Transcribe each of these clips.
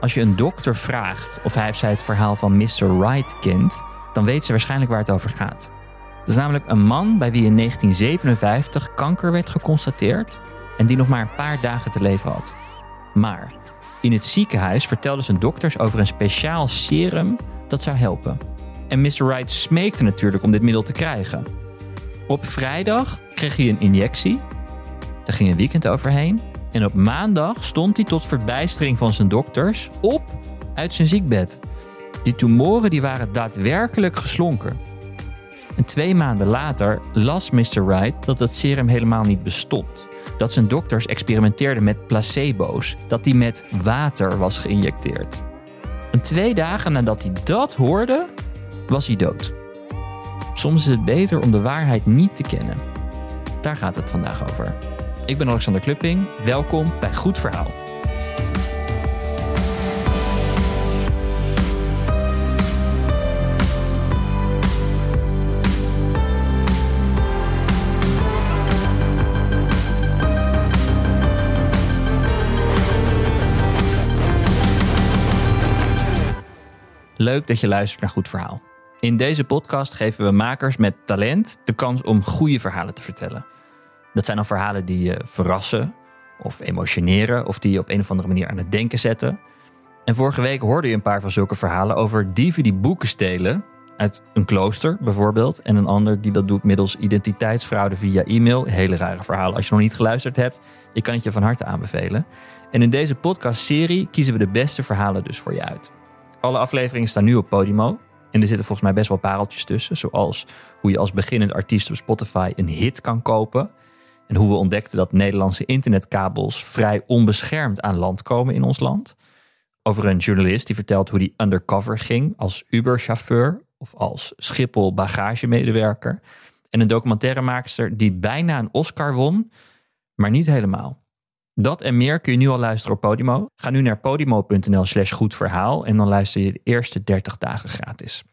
Als je een dokter vraagt of hij of zij het verhaal van Mr. Wright kent, dan weet ze waarschijnlijk waar het over gaat. Dat is namelijk een man bij wie in 1957 kanker werd geconstateerd en die nog maar een paar dagen te leven had. Maar in het ziekenhuis vertelden zijn dokters over een speciaal serum dat zou helpen. En Mr. Wright smeekte natuurlijk om dit middel te krijgen. Op vrijdag kreeg hij een injectie. Daar ging een weekend overheen. En op maandag stond hij tot verbijstering van zijn dokters op uit zijn ziekbed. Die tumoren die waren daadwerkelijk geslonken. En twee maanden later las Mr. Wright dat het serum helemaal niet bestond. Dat zijn dokters experimenteerden met placebo's, dat die met water was geïnjecteerd. En twee dagen nadat hij dat hoorde, was hij dood. Soms is het beter om de waarheid niet te kennen. Daar gaat het vandaag over. Ik ben Alexander Klupping. Welkom bij Goed Verhaal. Leuk dat je luistert naar Goed Verhaal. In deze podcast geven we makers met talent de kans om goede verhalen te vertellen. Dat zijn dan verhalen die je verrassen of emotioneren of die je op een of andere manier aan het denken zetten. En vorige week hoorde je een paar van zulke verhalen over dieven die boeken stelen. Uit een klooster bijvoorbeeld. En een ander die dat doet middels identiteitsfraude via e-mail. Hele rare verhalen. Als je nog niet geluisterd hebt, ik kan het je van harte aanbevelen. En in deze podcastserie kiezen we de beste verhalen dus voor je uit. Alle afleveringen staan nu op Podimo. En er zitten volgens mij best wel pareltjes tussen. Zoals hoe je als beginnend artiest op Spotify een hit kan kopen. En hoe we ontdekten dat Nederlandse internetkabels vrij onbeschermd aan land komen in ons land. Over een journalist die vertelt hoe die undercover ging als Uber-chauffeur of als Schiphol bagagemedewerker. En een documentairemaakster die bijna een Oscar won, maar niet helemaal. Dat en meer kun je nu al luisteren op Podimo. Ga nu naar podimo.nl slash en dan luister je de eerste 30 dagen gratis.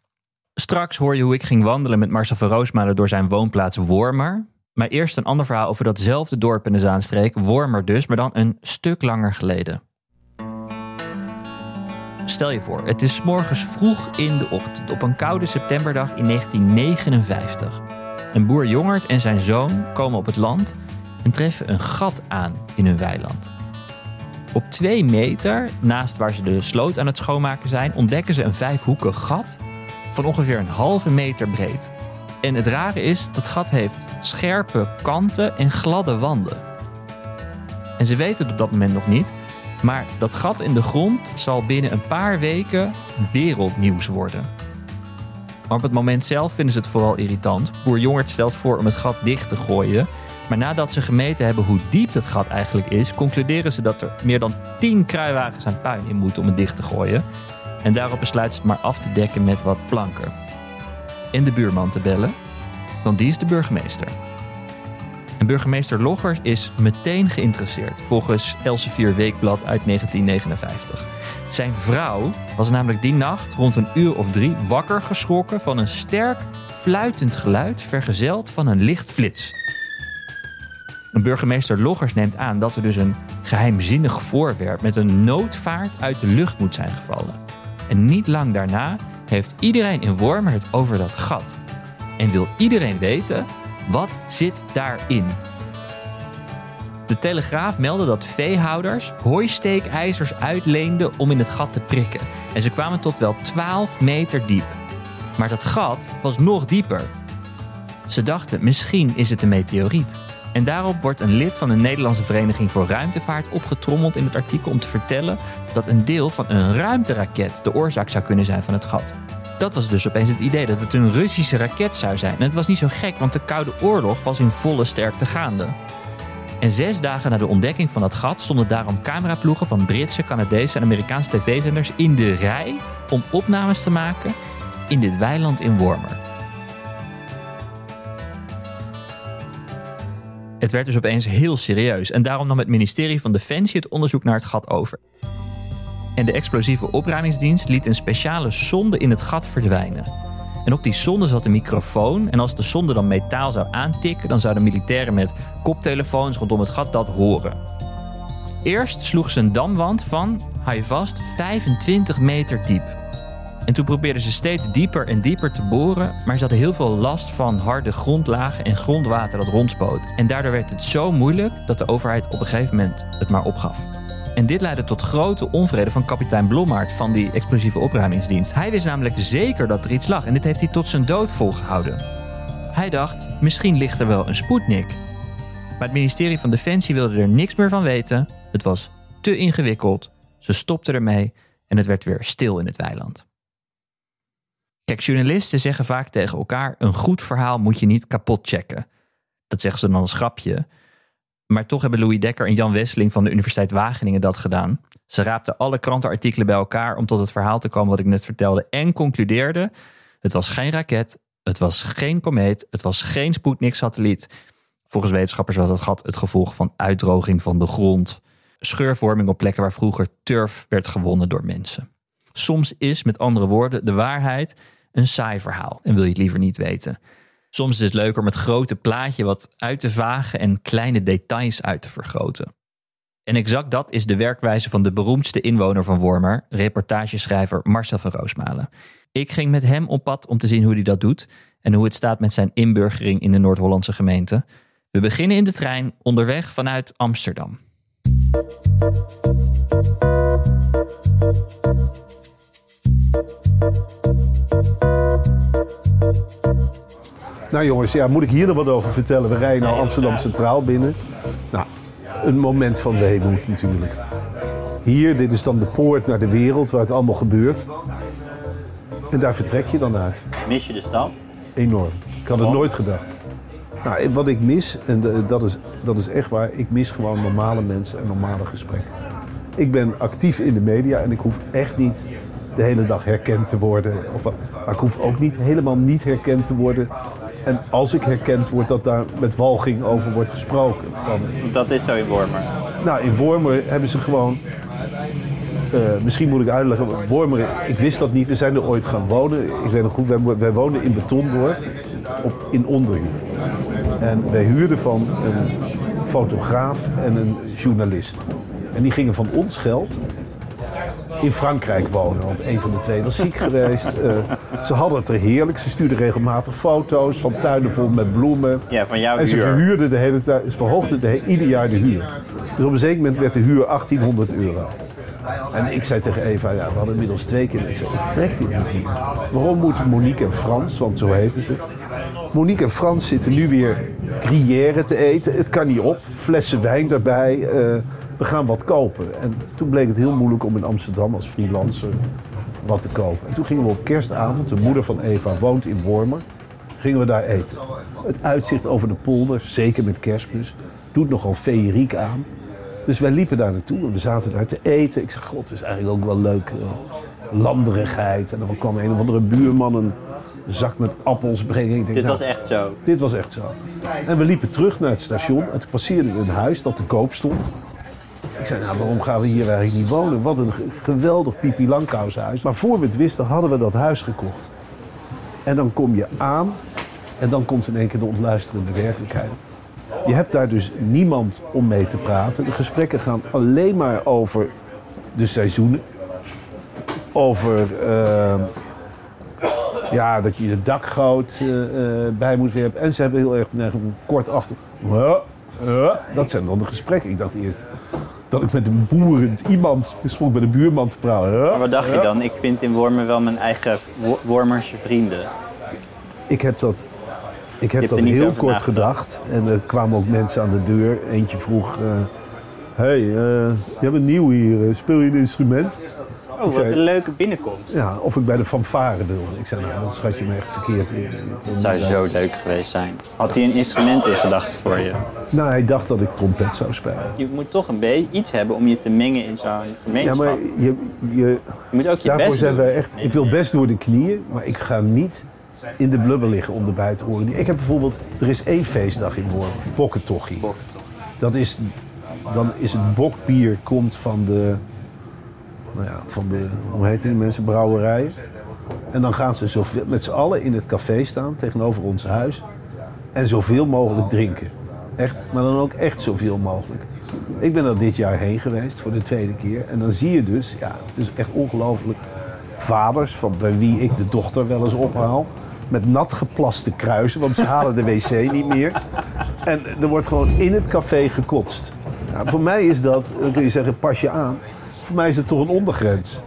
Straks hoor je hoe ik ging wandelen met Marcel van Roosmalen door zijn woonplaats Wormer. Maar eerst een ander verhaal over datzelfde dorp in de Zaanstreek, Wormer dus, maar dan een stuk langer geleden. Stel je voor, het is morgens vroeg in de ochtend op een koude septemberdag in 1959. Een boer Jongert en zijn zoon komen op het land en treffen een gat aan in hun weiland. Op twee meter, naast waar ze de sloot aan het schoonmaken zijn, ontdekken ze een vijfhoekig gat van ongeveer een halve meter breed. En het rare is, dat gat heeft scherpe kanten en gladde wanden. En ze weten het op dat moment nog niet, maar dat gat in de grond zal binnen een paar weken wereldnieuws worden. Maar op het moment zelf vinden ze het vooral irritant. Boer Jongert stelt voor om het gat dicht te gooien maar nadat ze gemeten hebben hoe diep het gat eigenlijk is, concluderen ze dat er meer dan 10 kruiwagens aan puin in moeten om het dicht te gooien. En daarop besluiten ze het maar af te dekken met wat planken. En de buurman te bellen, want die is de burgemeester. En burgemeester Loggers is meteen geïnteresseerd, volgens Elsevier Weekblad uit 1959. Zijn vrouw was namelijk die nacht rond een uur of drie wakker geschrokken van een sterk fluitend geluid vergezeld van een licht flits. Burgemeester Loggers neemt aan dat er dus een geheimzinnig voorwerp met een noodvaart uit de lucht moet zijn gevallen. En niet lang daarna heeft iedereen in Wormer het over dat gat. En wil iedereen weten, wat zit daarin? De Telegraaf meldde dat veehouders hooisteekijzers uitleenden om in het gat te prikken. En ze kwamen tot wel 12 meter diep. Maar dat gat was nog dieper. Ze dachten, misschien is het een meteoriet. En daarop wordt een lid van de Nederlandse Vereniging voor Ruimtevaart opgetrommeld in het artikel om te vertellen dat een deel van een ruimteraket de oorzaak zou kunnen zijn van het gat. Dat was dus opeens het idee dat het een Russische raket zou zijn. En het was niet zo gek, want de Koude Oorlog was in volle sterkte gaande. En zes dagen na de ontdekking van dat gat stonden daarom cameraploegen van Britse, Canadese en Amerikaanse tv-zenders in de rij om opnames te maken in dit weiland in Wormer. Het werd dus opeens heel serieus en daarom nam het ministerie van Defensie het onderzoek naar het gat over. En de explosieve opruimingsdienst liet een speciale sonde in het gat verdwijnen. En op die sonde zat een microfoon en als de sonde dan metaal zou aantikken, dan zouden militairen met koptelefoons rondom het gat dat horen. Eerst sloeg ze een damwand van, hou je vast, 25 meter diep. En toen probeerden ze steeds dieper en dieper te boren, maar ze hadden heel veel last van harde grondlagen en grondwater dat rondspoot. En daardoor werd het zo moeilijk dat de overheid op een gegeven moment het maar opgaf. En dit leidde tot grote onvrede van kapitein Blommaert van die explosieve opruimingsdienst. Hij wist namelijk zeker dat er iets lag en dit heeft hij tot zijn dood volgehouden. Hij dacht, misschien ligt er wel een Sputnik. Maar het ministerie van Defensie wilde er niks meer van weten. Het was te ingewikkeld. Ze stopten ermee en het werd weer stil in het weiland. Kijk, journalisten zeggen vaak tegen elkaar: een goed verhaal moet je niet kapot checken. Dat zeggen ze dan als grapje. Maar toch hebben Louis Dekker en Jan Wesseling van de Universiteit Wageningen dat gedaan. Ze raapten alle krantenartikelen bij elkaar om tot het verhaal te komen wat ik net vertelde en concludeerden: het was geen raket, het was geen komeet, het was geen Sputnik-satelliet. Volgens wetenschappers was dat gat het gevolg van uitdroging van de grond, scheurvorming op plekken waar vroeger turf werd gewonnen door mensen. Soms is, met andere woorden, de waarheid een saai verhaal en wil je het liever niet weten. Soms is het leuker om het grote plaatje wat uit te vagen en kleine details uit te vergroten. En exact dat is de werkwijze van de beroemdste inwoner van Wormer, reportageschrijver Marcel van Roosmalen. Ik ging met hem op pad om te zien hoe hij dat doet en hoe het staat met zijn inburgering in de Noord-Hollandse gemeente. We beginnen in de trein onderweg vanuit Amsterdam. Nou jongens, ja, moet ik hier nog wat over vertellen? We rijden nou Amsterdam Centraal binnen. Nou, een moment van weemoed natuurlijk. Hier, dit is dan de poort naar de wereld waar het allemaal gebeurt. En daar vertrek je dan uit. Mis je de stad? Enorm. Ik had het nooit gedacht. Nou, wat ik mis, en dat is, dat is echt waar, ik mis gewoon normale mensen en normale gesprekken. Ik ben actief in de media en ik hoef echt niet de hele dag herkend te worden. Of, maar ik hoef ook niet helemaal niet herkend te worden. En als ik herkend word, dat daar met walging over wordt gesproken. Van, Dat is zo in Wormer. nou, in Wormer hebben ze gewoon. eh, misschien moet ik uitleggen. Wormer, ik wist dat niet. We zijn er ooit gaan wonen. Ik weet nog goed, wij, wij woonden in Betondorp op, in onderhuur. En wij huurden van een fotograaf en een journalist. En die gingen van ons geld in Frankrijk wonen. Want een van de twee was ziek geweest. Eh, ze hadden het er heerlijk. Ze stuurden regelmatig foto's van tuinen vol met bloemen. Ja, van jouw En ze huur. verhuurden de hele tijd, ze verhoogden de, ieder jaar de huur. Dus op een zeker moment werd de huur 1800 euro. En ik zei tegen Eva, ja, we hadden inmiddels twee kinderen. Ik zei, ik trek dit niet meer. Waarom moeten Monique en Frans, want zo heten ze. Monique en Frans zitten nu weer gruyère te eten. Het kan niet op. Flessen wijn daarbij. eh, we gaan wat kopen. En toen bleek het heel moeilijk om in Amsterdam als freelancer wat te kopen. En toen gingen we op kerstavond, de moeder van Eva woont in Wormer, gingen we daar eten. Het uitzicht over de polder, zeker met kerstmis, doet nogal feeriek aan. Dus wij liepen daar naartoe en we zaten daar te eten. Ik zeg, god, het is eigenlijk ook wel leuk. eh, landerigheid. En dan kwam een of andere buurman een zak met appels brengen. Ik denk, Dit nou, was echt zo. dit was echt zo. En we liepen terug naar het station en toen passeerden we een huis dat te koop stond. Ik zei, nou, waarom gaan we hier eigenlijk niet wonen? Wat een ge- geweldig Pipi Langkous-huis. Maar voor we het wisten, hadden we dat huis gekocht. En dan kom je aan en dan komt in één keer de ontluisterende werkelijkheid. Je hebt daar dus niemand om mee te praten. De gesprekken gaan alleen maar over de seizoenen. Over eh, ja, dat je je dakgoot eh, eh, bij moet werpen. En ze hebben heel erg de kort af? Dat zijn dan de gesprekken. Ik dacht eerst dat ik met een boerend iemand stond met een buurman te praten. Huh? Maar wat dacht je dan? Ik vind in Wormer wel mijn eigen Wo- Wormerse vrienden. Ik heb dat, ik heb dat heel kort gedacht. En er kwamen ook mensen aan de deur. Eentje vroeg... eh hey, eh, jij bent nieuw hier. Speel je een instrument? Oh, wat zei- een leuke binnenkomst. Ja, of ik bij de fanfare wilde. Ik zei, nou, dan schat je me echt verkeerd in. Dat zou zo leuk geweest zijn. Had hij een instrument in gedachten voor je? Nou, hij dacht dat ik trompet zou spelen. Je moet toch een beetje iets hebben om je te mengen in zo'n Ja, gemeenschap. maar je, je, je moet ook je daarvoor best zijn doen. wij echt... Ik wil best door de knieën, maar ik ga niet in de blubber liggen om erbij te horen. Ik heb bijvoorbeeld... Er is één feestdag in Worm, Bokkentochie. Dat is... Dan is het bokbier komt van de... Nou ja, van de... Hoe heet die mensen? Brouwerijen. En dan gaan ze zoveel, met z'n allen in het café staan tegenover ons huis. En zoveel mogelijk drinken. Echt, maar dan ook echt zoveel mogelijk. Ik ben er dit jaar heen geweest voor de tweede keer. En dan zie je dus, ja, het is echt ongelooflijk. Vaders, van bij wie ik de dochter wel eens ophaal. Met nat geplaste kruisen, want ze halen de wc niet meer. En er wordt gewoon in het café gekotst. Nou, voor mij is dat, dan kun je zeggen, pas je aan. Voor mij is het toch een ondergrens.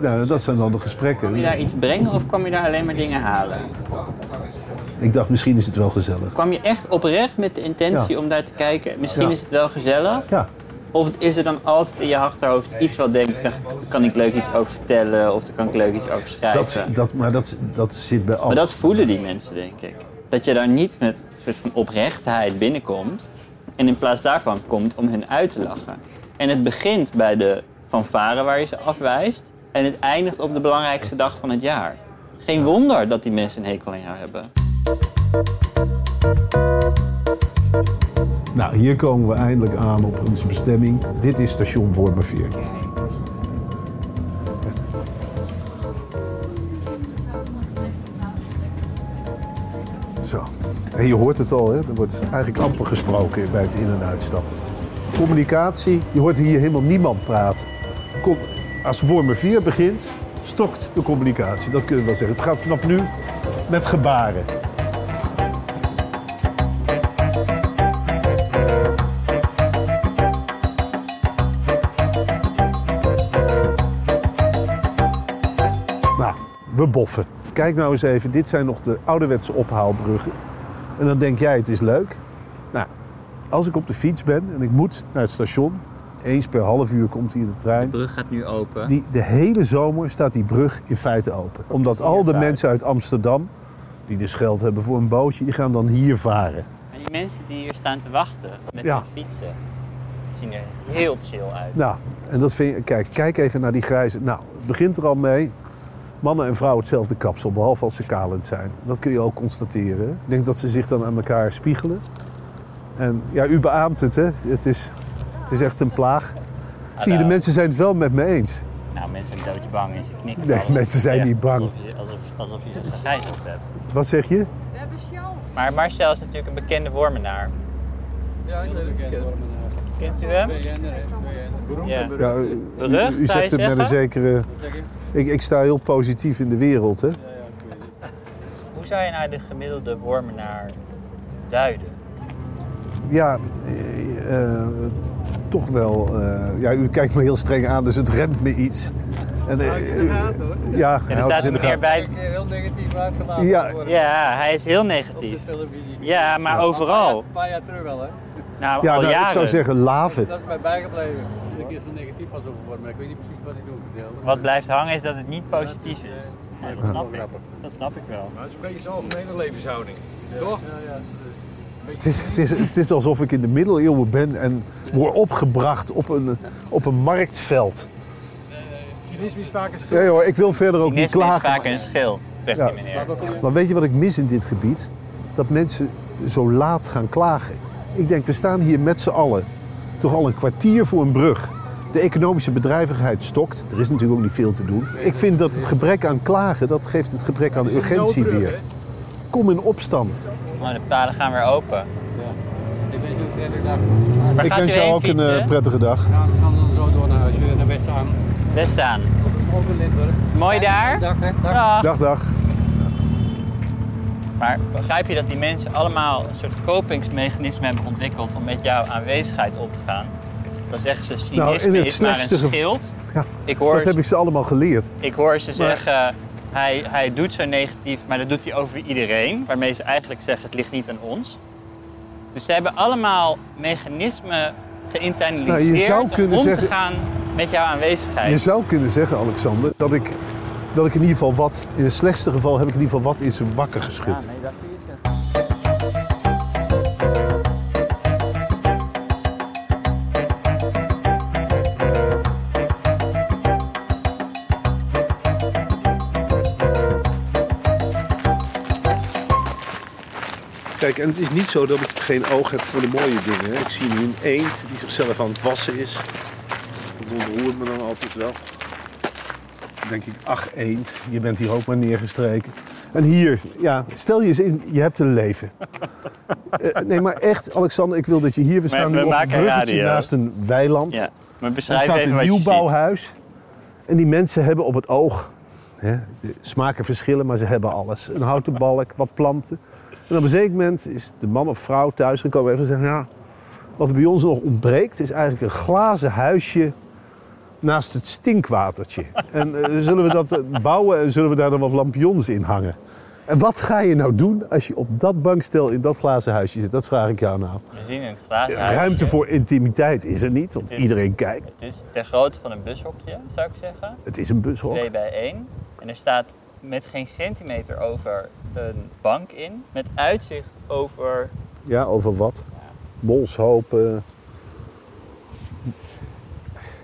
Nou, dat zijn dan de gesprekken. Kwam je daar iets brengen of kwam je daar alleen maar dingen halen? Ik dacht, misschien is het wel gezellig. Kwam je echt oprecht met de intentie om daar te kijken? Misschien is het wel gezellig. Ja, Of is er dan altijd in je achterhoofd iets wat denkt, daar kan ik leuk iets over vertellen of daar kan ik leuk iets over schrijven? dat, dat, maar dat, dat zit bij Maar alles. dat voelen die mensen, denk ik. Dat je daar niet met een soort van oprechtheid binnenkomt en in plaats daarvan komt om hen uit te lachen. En het begint bij de fanfare waar je ze afwijst en het eindigt op de belangrijkste dag van het jaar. Geen wonder dat die mensen een hekel aan jou hebben. Nou, hier komen we eindelijk aan op onze bestemming. Dit is station Wormerveer. En je hoort het al, hè? er wordt eigenlijk amper gesproken bij het in- en uitstappen. Communicatie, je hoort hier helemaal niemand praten. Kom, als Wormerveer begint, stokt de communicatie. Dat kunnen we wel zeggen. Het gaat vanaf nu met gebaren. Nou, we boffen. Kijk nou eens even, dit zijn nog de ouderwetse ophaalbruggen. En dan denk jij, het is leuk. Nou, als ik op de fiets ben en ik moet naar het station... eens per half uur komt hier de De trein... brug gaat nu open. Die, de hele zomer staat die brug in feite open. Omdat al de mensen uit Amsterdam, die dus geld hebben voor een bootje... die gaan dan hier varen. En die mensen die hier staan te wachten met Ja. hun fietsen, zien er heel chill uit. Nou, en dat vind je, kijk, kijk even naar die grijze. Nou, het begint er al mee. Mannen en vrouwen hetzelfde kapsel, behalve als ze kalend zijn. Dat kun je ook constateren. Ik denk dat ze zich dan aan elkaar spiegelen. En ja, u beaamt het, hè? Het is, het is echt een plaag. Zie je, de mensen zijn het wel met me eens. Nou, mensen zijn doodsbang en ze knikken. Nee, mensen zijn Echt, niet bang. Alsof je, alsof, alsof je ze gegijzeld hebt. Wat zeg je? We hebben Sjals. Maar Marcel is natuurlijk een bekende wormenaar. Ja, ik weet het wel. Kent u hem? Ja. Ja, u, u zegt het met een zekere... Ik, ik sta heel positief in de wereld, hè? Hoe zou je nou de gemiddelde wormenaar duiden? Ja, eh, eh, toch wel. eh, ja, u kijkt me heel streng aan, dus het remt me iets. En, eh, ja, En er staat een keer bij. Ik heel negatief uitgelaten Ja. worden Ja, hij is heel op negatief. de televisie. Ja, maar Een overal. paar jaar terug al, hè? Nou, Ja, al nou, jaren. ik zou zeggen laven. Dat is mij bijgebleven. Ik is zo negatief was over worden, maar ik weet niet precies wat ik vertelde. Wat blijft hangen is dat het niet positief is. Ja, dat snap ik. Dat snap ik wel. Maar het is een beetje zijn algemene levenshouding. Toch? Het is, het, is, het is alsof ik in de middeleeuwen ben en word opgebracht op een, op een marktveld. Cynisme is vaak een stuk. Ja joh, ik wil verder ook niet Cynisme is klagen. vaak een schild, zegt Ja. die meneer. Maar weet je wat ik mis in dit gebied? Dat mensen zo laat gaan klagen. Ik denk, we staan hier met z'n allen toch al een kwartier voor een brug. De economische bedrijvigheid stokt. Er is natuurlijk ook niet veel te doen. Ik vind dat het gebrek aan klagen, dat geeft het gebrek aan urgentie weer. Kom in opstand. Nou, de paden gaan weer open. Ik ben zo prettig dag. Waar Ik wens u jou ook een eh, prettige dag. We gaan dan zo door naar huis, weer naar Westzaan. Best aan. Ook in Limburg. Mooi daar. Dag, hè? Dag. Ja. Dag, dag. Maar begrijp je dat die mensen allemaal een soort kopingsmechanisme hebben ontwikkeld om met jouw aanwezigheid op te gaan? Dan zeggen ze cynisme Nou, in het is maar een schild. Ja, Ik hoor, Dat heb ik ze allemaal geleerd. ik hoor ze zeggen, hij, hij doet zo negatief, maar dat doet hij over iedereen. Waarmee ze eigenlijk zeggen, het ligt niet aan ons. Dus ze hebben allemaal mechanismen geïnternaliseerd Nou, zou om zeggen- te gaan met jouw aanwezigheid. Je zou kunnen zeggen, Alexander, dat ik, dat ik in ieder geval wat, in het slechtste geval heb ik in ieder geval wat in zijn wakker Ja, geschud. nee, dat Kijk, en het is niet zo dat ik geen oog heb voor de mooie dingen. hè. Ik zie nu een eend die zichzelf aan het wassen is. Dat ontroert me dan altijd wel. Dan denk ik, ach eend, je bent hier ook maar neergestreken. En hier, ja, stel je eens in, je hebt een leven. Eh, nee, maar echt, Alexander, ik wil dat je hier... We staan we nu op een bruggetje naast een weiland. Ja, maar beschrijf staat een nieuwbouwhuis. En die mensen hebben op het oog... Hè, de smaken verschillen, maar ze hebben alles. Een houten balk, wat planten. En op een zeker moment is de man of vrouw thuis gekomen en zeggen... Ja, wat er bij ons nog ontbreekt is eigenlijk een glazen huisje naast het stinkwatertje. En eh, zullen we dat eh, bouwen en zullen we daar dan wat lampions in hangen? En wat ga je nou doen als je op dat bankstel in dat glazen huisje zit? Dat vraag ik jou nou. We zien een glazen huisje. Ruimte voor intimiteit is er niet, want Het is- iedereen kijkt. Het is ter grootte van een bushokje, zou ik zeggen. Het is een bushok. 2 bij 1. En er staat met geen centimeter over een bank in. Met uitzicht over... Ja, over wat? Bolshopen.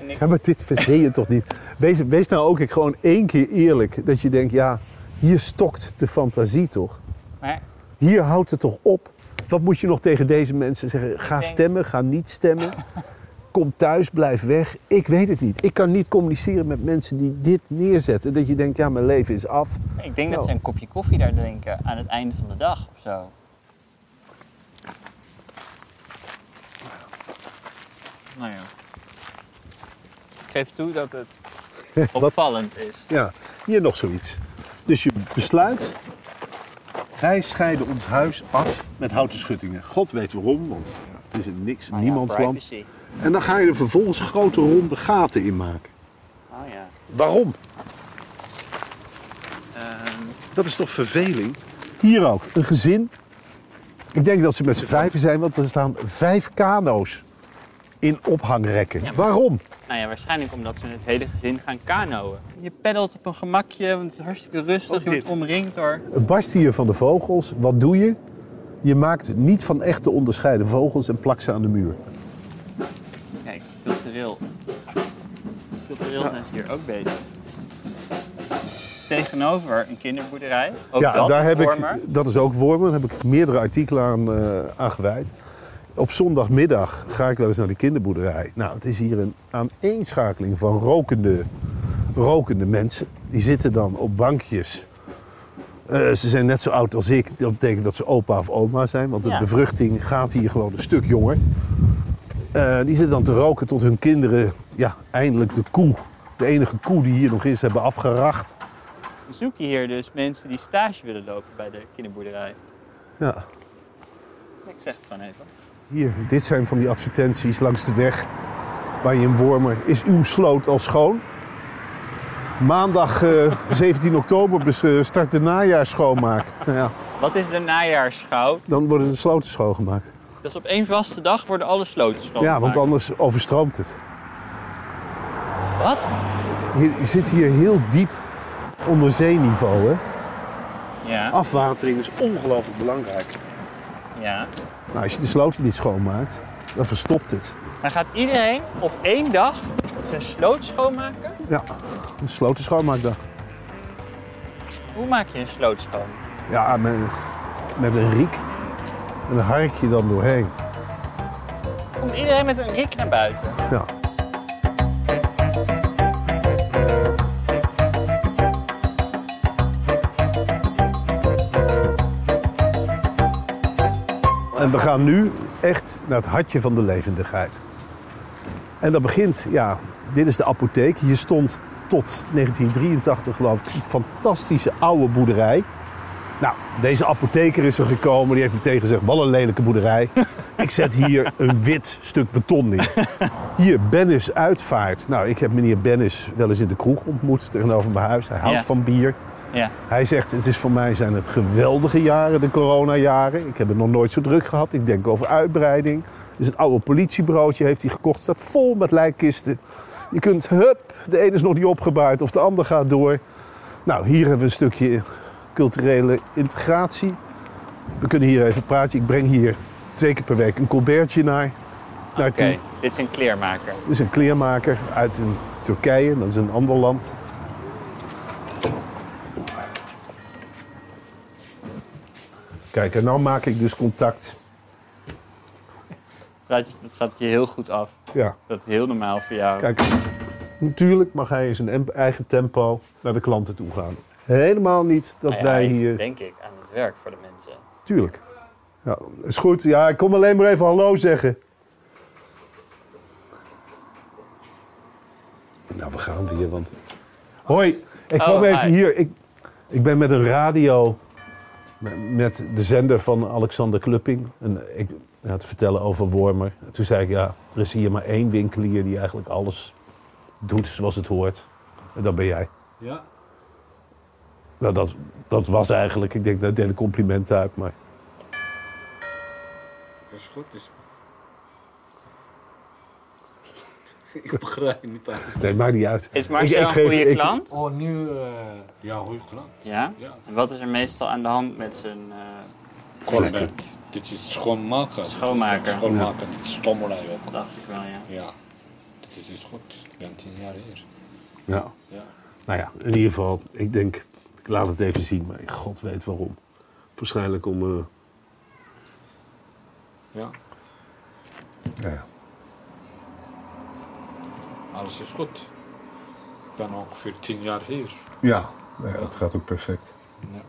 En ik, Ja, maar dit verzin je toch niet? Wees, wees nou ook gewoon één keer eerlijk. Dat je denkt, ja, hier stokt de fantasie toch? maar Hier houdt het toch op? Wat moet je nog tegen deze mensen zeggen? Ga denk- stemmen, ga niet stemmen. Kom thuis, blijf weg. Ik weet het niet. Ik kan niet communiceren met mensen die dit neerzetten. Dat je denkt, ja, mijn leven is af. ik denk dat Nou. ze een kopje koffie daar drinken aan het einde van de dag of zo. Nou ja. Ik geef toe dat het opvallend is. Ja, hier nog zoiets. Dus je besluit, wij scheiden ons huis af met houten schuttingen. God weet waarom, want ja, het is een niks, Nou ja, niemandsland. privacy. En dan ga je er vervolgens grote ronde gaten in maken. Oh ja. Waarom? Ehm, Dat is toch verveling? Hier ook, een gezin. Ik denk dat ze met z'n vijven zijn, want er staan vijf kano's in ophangrekken. Ja, maar- Waarom? nou ja, waarschijnlijk omdat ze met het hele gezin gaan kanoën. Je peddelt op een gemakje, want het is hartstikke rustig. Je wordt omringd door... Het barst hier van de vogels. Wat doe je? Je maakt niet van echt te onderscheiden vogels en plakt ze aan de muur. Cultureel. Cultureel zijn ze hier ook bezig. Tegenover een kinderboerderij. Ook ja, dat, daar heb Wormer. ik, dat is ook Wormer. Daar heb ik meerdere artikelen aan, eh, aan gewijd. Op zondagmiddag ga ik wel eens naar de kinderboerderij. Nou, het is hier een aaneenschakeling van rokende, rokende mensen. Die zitten dan op bankjes. Eh, ze zijn net zo oud als ik. Dat betekent dat ze opa of oma zijn. Want de Ja. bevruchting gaat hier gewoon een stuk jonger. Eh, die zitten dan te roken tot hun kinderen ja, eindelijk de koe, de enige koe die hier nog is, hebben afgeracht. Zoek je hier dus mensen die stage willen lopen bij de kinderboerderij. Ja. Ik zeg het gewoon even. Hier, dit zijn van die advertenties langs de weg waar je in Wormer is uw sloot al schoon. Maandag eh, 17 oktober bes- eh, start de najaarsschoonmaak. Nou ja, Wat is de najaarschouw? dan worden de sloten schoongemaakt. Dus op één vaste dag worden alle sloten schoongemaakt. Ja, want anders overstroomt het. Wat? Je, zit hier heel diep onder zeeniveau. Hè? Ja. Afwatering is ongelooflijk belangrijk. ja. Nou, als je de sloten niet schoonmaakt, dan verstopt het. Dan gaat iedereen op één dag zijn sloot schoonmaken? Ja, een sloten schoonmaakdag. Hoe maak je een sloot schoon? Ja, met, met een riek. En een harkje dan doorheen. Komt iedereen met een rik naar buiten? Ja. En we gaan nu echt naar het hartje van de levendigheid. En dat begint, ja, dit is de apotheek. Hier stond tot 1983 geloof ik een fantastische oude boerderij. Nou, deze apotheker is er gekomen. Die heeft meteen gezegd, wat een lelijke boerderij. Ik zet hier een wit stuk beton neer. Hier, Bennis Uitvaart. Nou, ik heb meneer Bennis wel eens in de kroeg ontmoet tegenover mijn huis. Hij houdt Ja. van bier. Ja. Hij zegt, het is voor mij zijn het geweldige jaren, de coronajaren. Ik heb het nog nooit zo druk gehad. Ik denk over uitbreiding. Dus het oude politiebureautje heeft hij gekocht. staat vol met lijkkisten. Je kunt, hup, de ene is nog niet opgebouwd of de ander gaat door. Nou, hier hebben we een stukje culturele integratie. We kunnen hier even praten. Ik breng hier twee keer per week een colbertje naar, Oké, naartoe. dit is een kleermaker. Dit is een kleermaker uit een Turkije, dat is een ander land. Kijk, en nu maak ik dus contact. Dat gaat, je heel goed af. Ja, Dat is heel normaal voor jou. kijk. Natuurlijk mag hij in zijn eigen tempo naar de klanten toe gaan. Helemaal niet dat Nou ja, wij hier... denk ik, aan het werk voor de mensen. Tuurlijk. Ja, is goed. Ja, ik kom alleen maar even hallo zeggen. Nou, we gaan weer, want... Hoi, ik kwam Oh, even hi. hier. Ik, ik ben met een radio, met- met de zender van Alexander Klupping. En ik had te vertellen over Wormer. En toen zei ik, ja, er is hier maar één winkelier die eigenlijk alles doet zoals het hoort. En dat ben jij. Ja. Nou, dat, dat was eigenlijk, ik denk, dat deed een compliment uit, maar... Dat is goed. Dus... ik begrijp niet alles. Nee, maakt niet uit. Is Marcel een goede ik- klant? Oh, nu... eh ja, goed gedaan. Ja? Ja. En wat is er meestal aan de hand met zijn... eh, eh, dit is schoonmaken. Schoonmaker. Dit is Schoonmaken. Dit is stommelij ook. dacht ik wel, ja. Ja. Dit is dus goed. Ik ben tien jaar hier. Ja. Ja. Nou ja, in ieder geval, ik denk, laat het even zien, maar god weet waarom. Waarschijnlijk om... eh, Ja. ja. Alles is goed. Ik ben ook voor tien jaar hier. Ja, dat gaat ook perfect. Ja.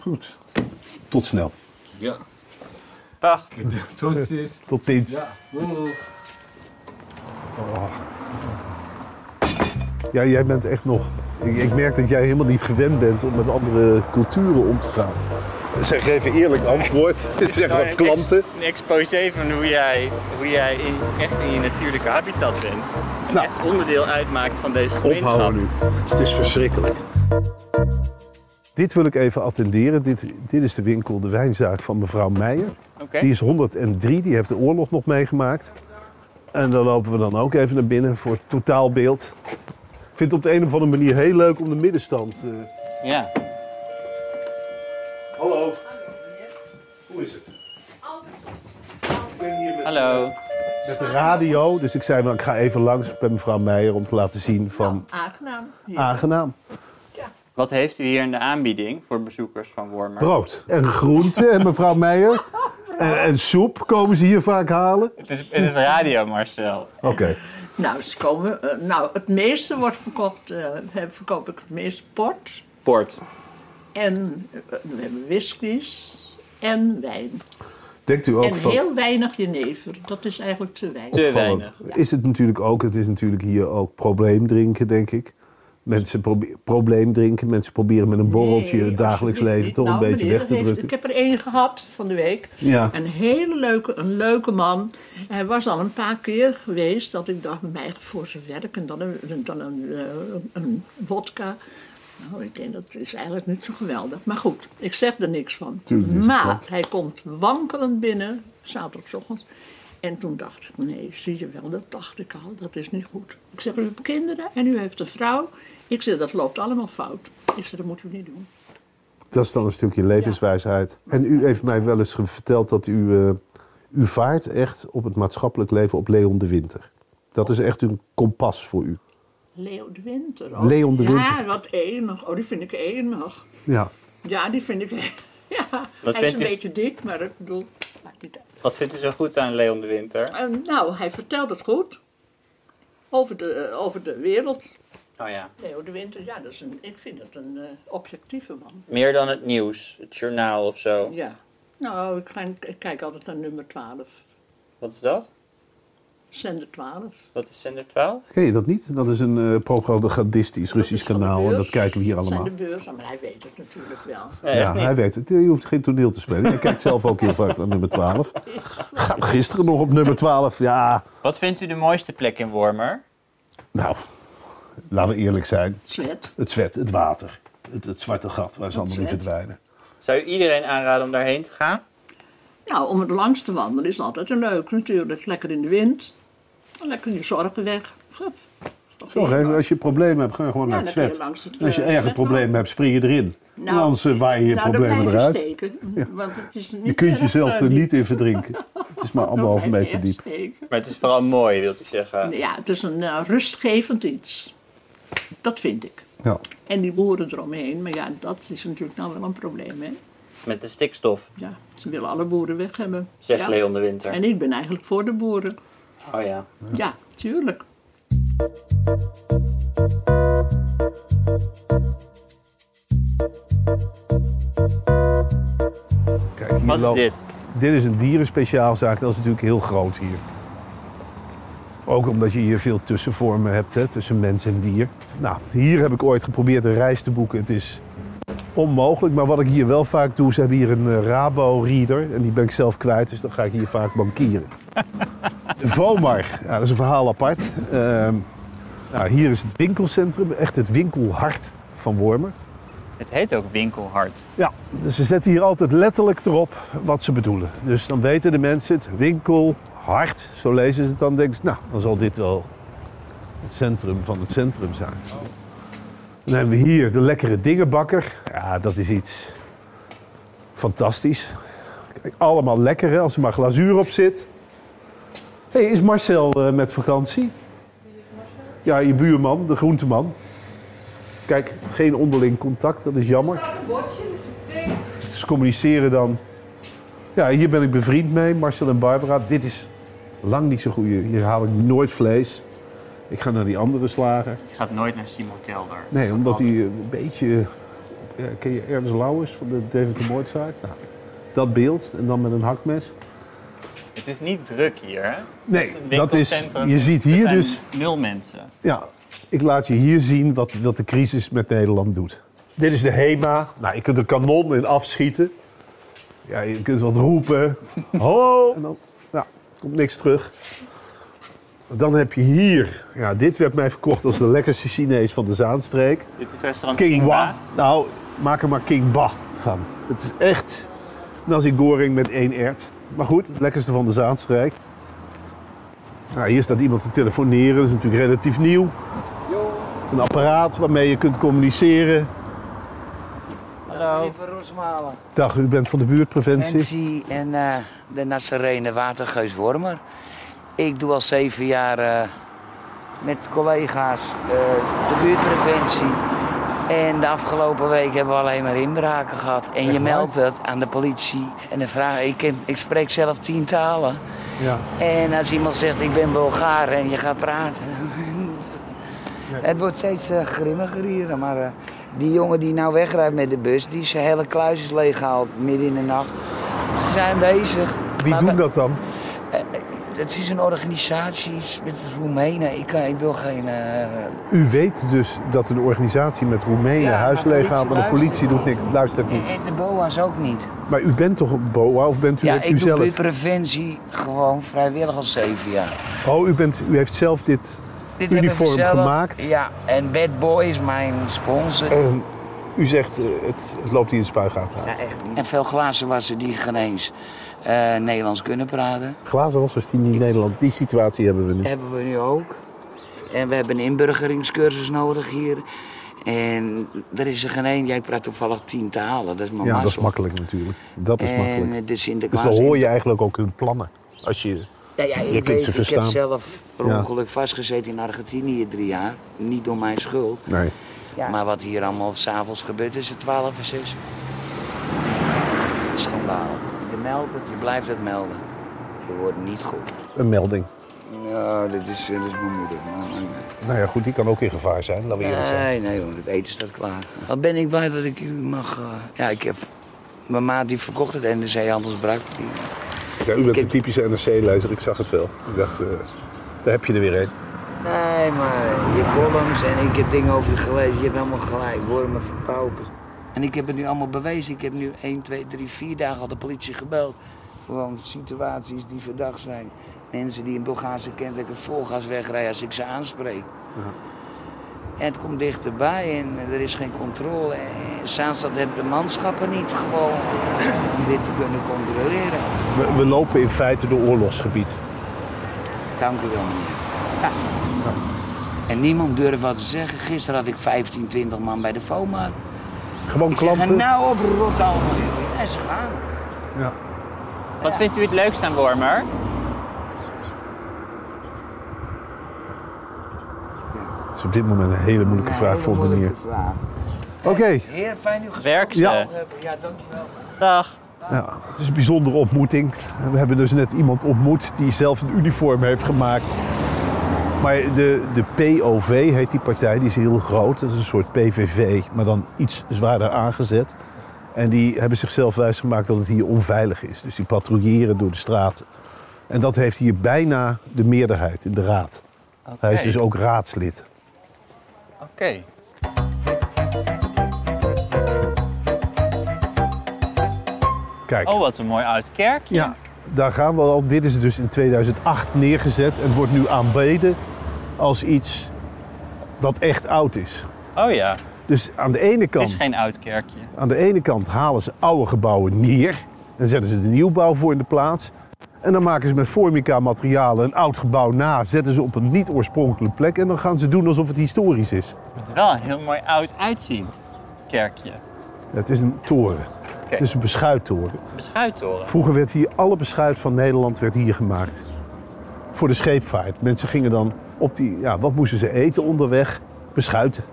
Goed. Tot snel. Ja. Dag. Precies. Tot ziens. Ja. Doei. Ja, jij bent echt nog... Ik, ik merk dat jij helemaal niet gewend bent om met andere culturen om te gaan. Zeg even eerlijk antwoord. Zeg wat klanten. Een exposé van hoe jij, hoe jij in, echt in je natuurlijke habitat bent. En Nou. echt onderdeel uitmaakt van deze gemeenschap. Ophouden nu. Het is verschrikkelijk. Dit wil ik even attenderen. Dit, dit is de winkel, de wijnzaak van mevrouw Meijer. Die is 103, die heeft de oorlog nog meegemaakt. En daar lopen we dan ook even naar binnen voor het totaalbeeld. Ik vind het op de een of andere manier heel leuk om de middenstand. eh, Ja. Hallo. Hoe is het? Ik ben hier met, Hallo. met de radio, dus ik zei nou, ik ga even langs bij mevrouw Meijer om te laten zien van Aangenaam. Hier. aangenaam. Wat heeft u hier in de aanbieding voor bezoekers van Wormer? Brood en groente en mevrouw Meijer. En, en soep komen ze hier vaak halen. Het is, het is radio, Marcel. Oké. Nou, ze komen, eh, nou, het meeste wordt verkocht, eh, verkoop ik het meeste port. Port. En eh, we hebben whiskies en wijn. Denkt u ook En van... heel weinig jenever. Dat is eigenlijk te weinig. Te weinig. Is het natuurlijk ook, het is natuurlijk hier ook probleemdrinken, denk ik. Mensen probe- probleemdrinken, mensen proberen met een borreltje Nee, het dagelijks leven niet. toch een Nou, beetje meneer, weg te heeft- drukken. Ik heb er één gehad van de week. Ja. Een hele leuke, een leuke man. Hij was al een paar keer geweest dat ik dacht, mij voor zijn werk en dan een, dan een, eh, een wodka. Nou, ik denk dat is eigenlijk niet zo geweldig. Maar goed, ik zeg er niks van. Maar hij komt wankelend binnen, zaterdagochtend. En toen dacht ik, nee, zie je wel, dat dacht ik al, dat is niet goed. Ik zeg, u hebt kinderen en u heeft een vrouw. Ik zeg, dat loopt allemaal fout. Ik zeg, dat moet u niet doen. Dat is dan een stukje levenswijsheid. En u heeft mij wel eens verteld dat u, eh, u vaart echt op het maatschappelijk leven op Leon de Winter. Dat is echt een kompas voor u. Leo de Winter. Oh. Leon de ja, Winter. wat enig. Oh, die vind ik enig. Ja. Ja, die vind ik... Ja, Wat hij is een u- beetje dik, maar ik bedoel... Maakt niet uit. Wat vindt u zo goed aan Leon de Winter? En, nou, hij vertelt het goed. Over de, eh, over de wereld. Oh ja. Leo de Winter, ja, dat is een, ik vind het een eh, objectieve man. Meer dan het nieuws, het journaal of zo. Ja. Nou, ik, ga, ik kijk altijd naar nummer 12. Wat is dat? Zender 12. Wat is zender 12? Ken je dat niet? Dat is een eh propagandistisch Russisch Dat kanaal en dat kijken we hier Dat allemaal. zijn de beurs, maar hij weet het natuurlijk wel. Nee, Ja, hij weet het. Je hoeft geen toneel te spelen. Hij kijkt zelf ook heel vaak naar nummer 12. Ga- Gisteren nog op nummer 12. Ja, Wat vindt u de mooiste plek in Wormer? nou, laten we eerlijk zijn. Zwet. Het zwet, het water. Het, het zwarte gat waar ze allemaal in verdwijnen. Zou u iedereen aanraden om daarheen te gaan? Nou, om het langs te wandelen is altijd een leuk natuurlijk. Lekker in de wind. Lekker je zorgen weg. Als je problemen hebt, ga je gewoon Ja, naar het je zwet. het, als je eh, erg een zwet probleem hebt, spring je erin. en anders eh, waai je je nou, problemen eruit. Je, want het is niet Je kunt jezelf er niet in verdrinken. Het is maar anderhalve meter je diep. Maar het is vooral mooi, wilt u zeggen. Ja, het is een eh, rustgevend iets. Dat vind ik. Ja. En die boeren eromheen, maar ja, dat is natuurlijk nou wel een probleem, hè. Met de stikstof, Ja, ze willen alle boeren weg hebben. zegt ja. Leon de Winter. En ik ben eigenlijk voor de boeren. Oh ja. Ja, tuurlijk. Kijk, Wat is dit? Dit is een dierenspeciaalzaak. Dat is natuurlijk heel groot hier. Ook omdat je hier veel tussenvormen hebt hè, tussen mens en dier. Nou, hier heb ik ooit geprobeerd een reis te boeken. Het is onmogelijk. Maar wat ik hier wel vaak doe, ze hebben hier een eh, Rabo-reader. En die ben ik zelf kwijt, dus dan ga ik hier vaak bankieren. De Vomar, ja, dat is een verhaal apart. Ehm, nou, hier is het winkelcentrum, echt het winkelhart van Wormer. Het heet ook winkelhart. Ja, dus ze zetten hier altijd letterlijk erop wat ze bedoelen. Dus dan weten de mensen het, winkel, hart, zo lezen ze het dan. denken nou, dan zal dit wel het centrum van het centrum zijn. Dan hebben we hier de lekkere dingenbakker. Ja, dat is iets fantastisch. Kijk, allemaal lekker als er maar glazuur op zit. Hey, is Marcel eh, met vakantie? Ja, je buurman, de groenteman. Kijk, geen onderling contact, dat is jammer. Ze communiceren dan. Ja, hier ben ik bevriend mee, Marcel en Barbara. Dit is lang niet zo goed. Hier haal ik nooit vlees. Ik ga naar die andere slager. Je gaat nooit naar Simon Kelder. Nee, omdat hij een beetje... Ja, ken je Ernst Lauwers van de David de Moordzaak? Nou, dat beeld en dan met een hakmes. Het is niet druk hier, hè? Nee, dat is... Je ziet Er hier dus... Nul mensen. Ja, ik laat je hier zien wat, wat de crisis met Nederland doet. Dit is de HEMA. Nou, je kunt er kanon in afschieten. Ja, je kunt wat roepen. Ho! En dan ja, komt niks terug. Dan heb je hier... Ja, dit werd mij verkocht als de lekkerste Chinees van de Zaanstreek. Dit is restaurant King King Ba. Nou, maak er maar King Ba van. Het is echt nasi goreng met één ert. Maar goed, het lekkerste van de Zaanstreek. Nou, hier staat iemand te telefoneren. Dat is natuurlijk relatief nieuw. Een apparaat waarmee je kunt communiceren. Hallo. Lieve. Dag, u bent van de buurtpreventie. Nancy en eh, de Nazarene Watergeus Wormer. Ik doe al zeven jaar eh, met collega's eh, de buurtpreventie. En de afgelopen week hebben we alleen maar inbraken gehad. En je meldt het aan de politie. En de vraag, ik, ken- ik spreek zelf tien talen. Ja. En als iemand zegt, ik ben Bulgaar en je gaat praten. Het wordt steeds grimmiger hier. Maar eh, die jongen die nou wegrijdt met de bus, die zijn hele kluis is leeggehaald midden in de nacht. Ze zijn bezig. Wie Maar doen we- dat dan? eh, Het is een organisatie met Roemenen. Ik, kan, ik wil geen... eh, U weet dus dat een organisatie met Roemenen Ja, huis leeghaalt, maar de politie doet niks. Luistert niet. en de BOA's ook niet. Maar u bent toch een BOA of bent u ja, het ik u doe zelf? buurtpreventie gewoon vrijwillig al zeven jaar. Oh, u, bent, u heeft zelf dit Dit uniform zelf- gemaakt. Ja, en Bad Boy is mijn sponsor. En u zegt, eh, het, het loopt hier de spuigaten uit. Ja, echt. En veel glazen wassen die geen eens eh, Nederlands kunnen praten. Glazenwassers die niet Nederland, die situatie hebben we nu. Hebben we nu ook. En we hebben een inburgeringscursus nodig hier. En er is er geen één. Jij praat toevallig tien talen. Dat is maar Ja, dat is makkelijk natuurlijk. Dat is En makkelijk. eh, de Dus dan hoor je eigenlijk ook hun plannen. Als je, Ja, ja, ik, Je kunt weet, ze ik verstaan. heb zelf per Ja. ongeluk vastgezeten in Argentinië drie jaar. Niet door mijn schuld. nee. Maar wat hier allemaal s'avonds gebeurt is het 12 en 6. Schandalig. Je meldt het, je blijft het melden. Je wordt niet goed. Een melding. Ja, dit is, dit is mijn moeder. Maar- Nou ja, goed, die kan ook in gevaar zijn, laten we eerlijk zijn. Nee, nee hoor, het eten staat klaar. Wat ben ik blij dat ik u mag... eh, ja, ik heb... Mijn maat die verkocht het NRC Handelsbrak. Die... Ja, u bent een typische NRC-lezer, ik zag het wel. Ik dacht, eh, daar heb je er weer een. Nee, maar je columns en ik heb dingen over je gelezen. Je hebt helemaal gelijk. Wormen verpauperd. En ik heb het nu allemaal bewezen. Ik heb nu 1, 2, 3, 4 dagen al de politie gebeld. Gewoon situaties die verdacht zijn. Mensen die een Bulgaarse kenteken vol gas wegrijden als ik ze aanspreek. En het komt dichterbij en er is geen controle. En Zaanstad heeft de manschappen niet gewoon om dit te kunnen controleren. We, we lopen in feite door oorlogsgebied. Dank u wel, meneer. Ja. En niemand durft wat te zeggen. Gisteren had ik 15, 20 man bij de FOMA. Gewoon Ik zeg, klanten. nou op rot allemaal. En ze gaan. Ja. Wat vindt u het leukst aan Wormer? Is op dit moment een hele moeilijke vraag voor meneer. Oké, Heer, fijn u gesproken Werkste. Ja. hebben. Ja, dankjewel. Dag. ja, het is een bijzondere ontmoeting. We hebben dus net iemand ontmoet die zelf een uniform heeft gemaakt. Maar de, de POV heet die partij, die is heel groot. Dat is een soort PVV, maar dan iets zwaarder aangezet. En die hebben zichzelf wijsgemaakt dat het hier onveilig is. Dus die patrouilleren door de straten. En dat heeft hier bijna de meerderheid in de raad. Hij is dus ook raadslid. Oké. Kijk, Oh, wat een mooi oud kerkje. ja, daar gaan we al. Dit is dus in 2008 neergezet en wordt nu aanbeden als iets dat echt oud is. Oh ja, Dus aan de ene het kant, is geen oud kerkje. aan de ene kant halen ze oude gebouwen neer en zetten ze de nieuwbouw voor in de plaats. En dan maken ze met formica materialen een oud gebouw na, zetten ze op een niet oorspronkelijke plek en dan gaan ze doen alsof het historisch is. Het is wel een heel mooi oud uitziend kerkje. Het is een toren. Het is een beschuittoren. Beschuittoren. Vroeger werd hier alle beschuit van Nederland werd hier gemaakt. Voor de scheepvaart. Mensen gingen dan op die, ja, wat moesten ze eten onderweg? Beschuiten.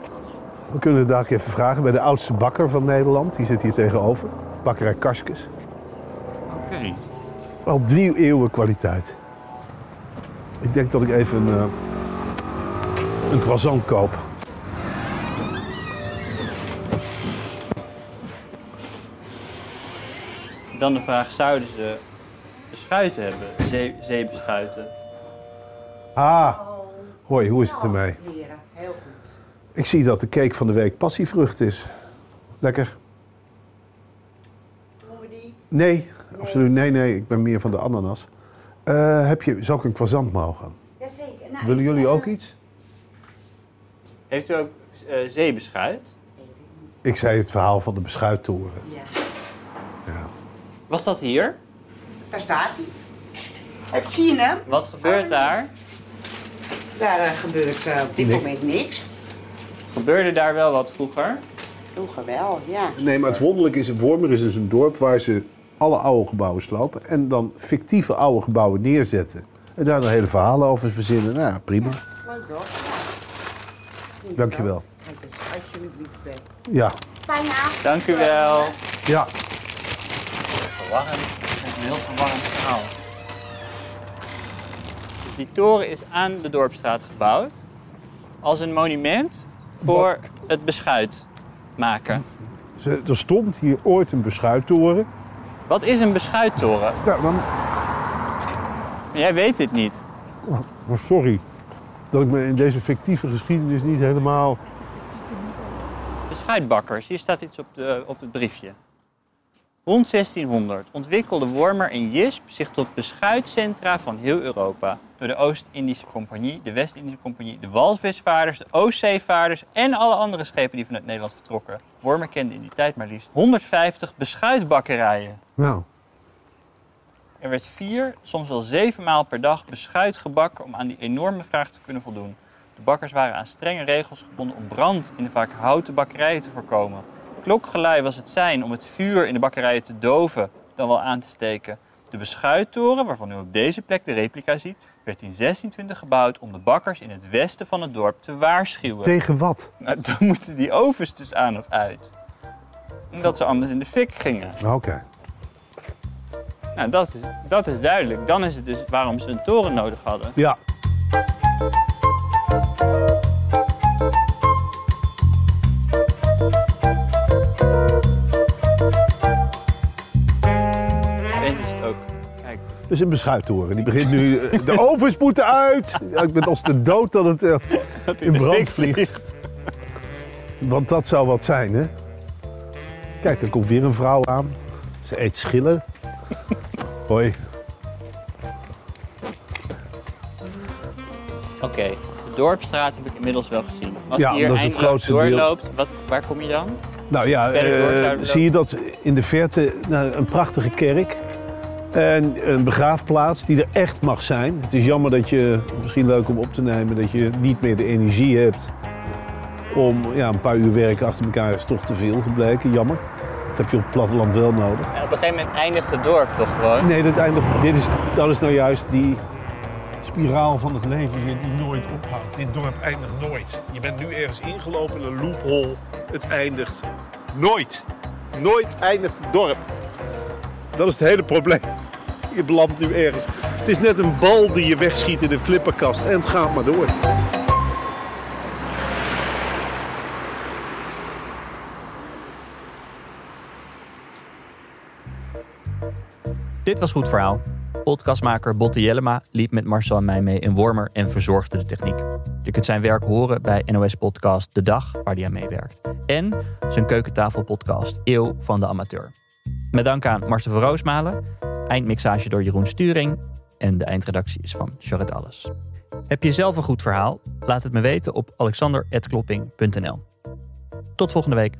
We kunnen het daar even vragen bij de oudste bakker van Nederland. Die zit hier tegenover. Bakkerij Karskes. Oké. Al drie eeuwen kwaliteit. Ik denk dat ik even een, eh, een croissant koop. Dan de vraag, zouden ze beschuiten hebben? Zee, zeebeschuiten? Ah, hoi, hoe is het ermee? Heren, heel goed. Ik zie dat de cake van de week passievrucht is. Lekker. Doen we die? Nee, absoluut. Nee, nee, ik ben meer van de ananas. Eh, heb je, zou ik een croissant mogen? Jazeker. Nou, Willen jullie eh, ook iets? Heeft u ook eh, zeebeschuit? ik zei het verhaal van de beschuittoren. Ja. Ja. Was dat hier? Daar staat hij. Heb je hem? Wat gebeurt daar? Daar gebeurt eh, op dit Nee. moment niks. Gebeurde daar wel wat vroeger? Vroeger wel, ja. Nee, maar het wonderlijke is, Wormer is dus een dorp waar ze alle oude gebouwen slopen en dan fictieve oude gebouwen neerzetten. En daar dan hele verhalen over verzinnen. Nou ja, prima. Leuk toch? Ja. Dankjewel. Kijk eens, alsjeblieft. Ja, Fijne avond. Dank u wel. ja. Verwarrend. Een heel verwarrend verhaal. Dus die toren is aan de Dorpstraat gebouwd als een monument voor het beschuit maken. Er stond hier ooit een beschuittoren. Wat is een beschuittoren? Ja, dan, Jij weet dit niet. oh, sorry dat ik me in deze fictieve geschiedenis niet helemaal... Beschuitbakkers, hier staat iets op, de, op het briefje. Rond 1600 ontwikkelde Wormer en Jisp zich tot beschuitcentra van heel Europa. Door de Oost-Indische Compagnie, de West-Indische Compagnie, de walvisvaarders, de Oostzeevaarders en alle andere schepen die vanuit Nederland vertrokken. Wormer kende in die tijd maar liefst 150 beschuitbakkerijen. Nou, Er werd vier, soms wel zeven maal per dag beschuit gebakken om aan die enorme vraag te kunnen voldoen. De bakkers waren aan strenge regels gebonden om brand in de vaak houten bakkerijen te voorkomen. Klokgelui was het zijn om het vuur in de bakkerijen te doven, dan wel aan te steken. De beschuittoren, waarvan u op deze plek de replica ziet, werd in 1620 gebouwd om de bakkers in het westen van het dorp te waarschuwen. tegen wat? Nou, dan moeten die ovens dus aan of uit. Omdat ze anders in de fik gingen. Oké. Nou, dat is, dat is duidelijk. Dan is het dus waarom ze een toren nodig hadden. Ja. Eens is het ook. Kijk, Dus een beschuittoren. Die begint nu... eh, De ovens moeten uit! Ik ben als de dood dat het eh, in brand vliegt. Want dat zou wat zijn, hè? Kijk, er komt weer een vrouw aan. Ze eet schillen. Hoi. Oké, de dorpstraat heb ik inmiddels wel gezien. Als Ja, je hier dat is het grootste doorloopt, wat, waar kom je dan? Nou ja, eh, zie je dat in de verte nou, een prachtige kerk. En een begraafplaats die er echt mag zijn. Het is jammer dat je, misschien leuk om op te nemen, dat je niet meer de energie hebt om ja, een paar uur werken achter elkaar is toch te veel gebleken. Jammer. Dat heb je op het platteland wel nodig. Op een gegeven moment eindigt het dorp toch gewoon? Nee, dat, eindigt, dit is, dat is nou juist die spiraal van het leven hier die nooit ophoudt. Dit dorp eindigt nooit. Je bent nu ergens ingelopen in een loophole. Het eindigt nooit. Nooit eindigt het dorp. Dat is het hele probleem. Je belandt nu ergens. Het is net een bal die je wegschiet in een flipperkast en het gaat maar door. Was Goed Verhaal. Podcastmaker Botte Jellema liep met Marcel en mij mee in Wormer en verzorgde de techniek. Je kunt zijn werk horen bij NOS Podcast De Dag, waar hij aan meewerkt. En zijn keukentafelpodcast Eeuw van de Amateur. Met dank aan Marcel van Roosmalen, eindmixage door Jeroen Sturing en de eindredactie is van Charlotte Alles. Heb je zelf een goed verhaal? Laat het me weten op alexander.klopping.nl. Tot volgende week.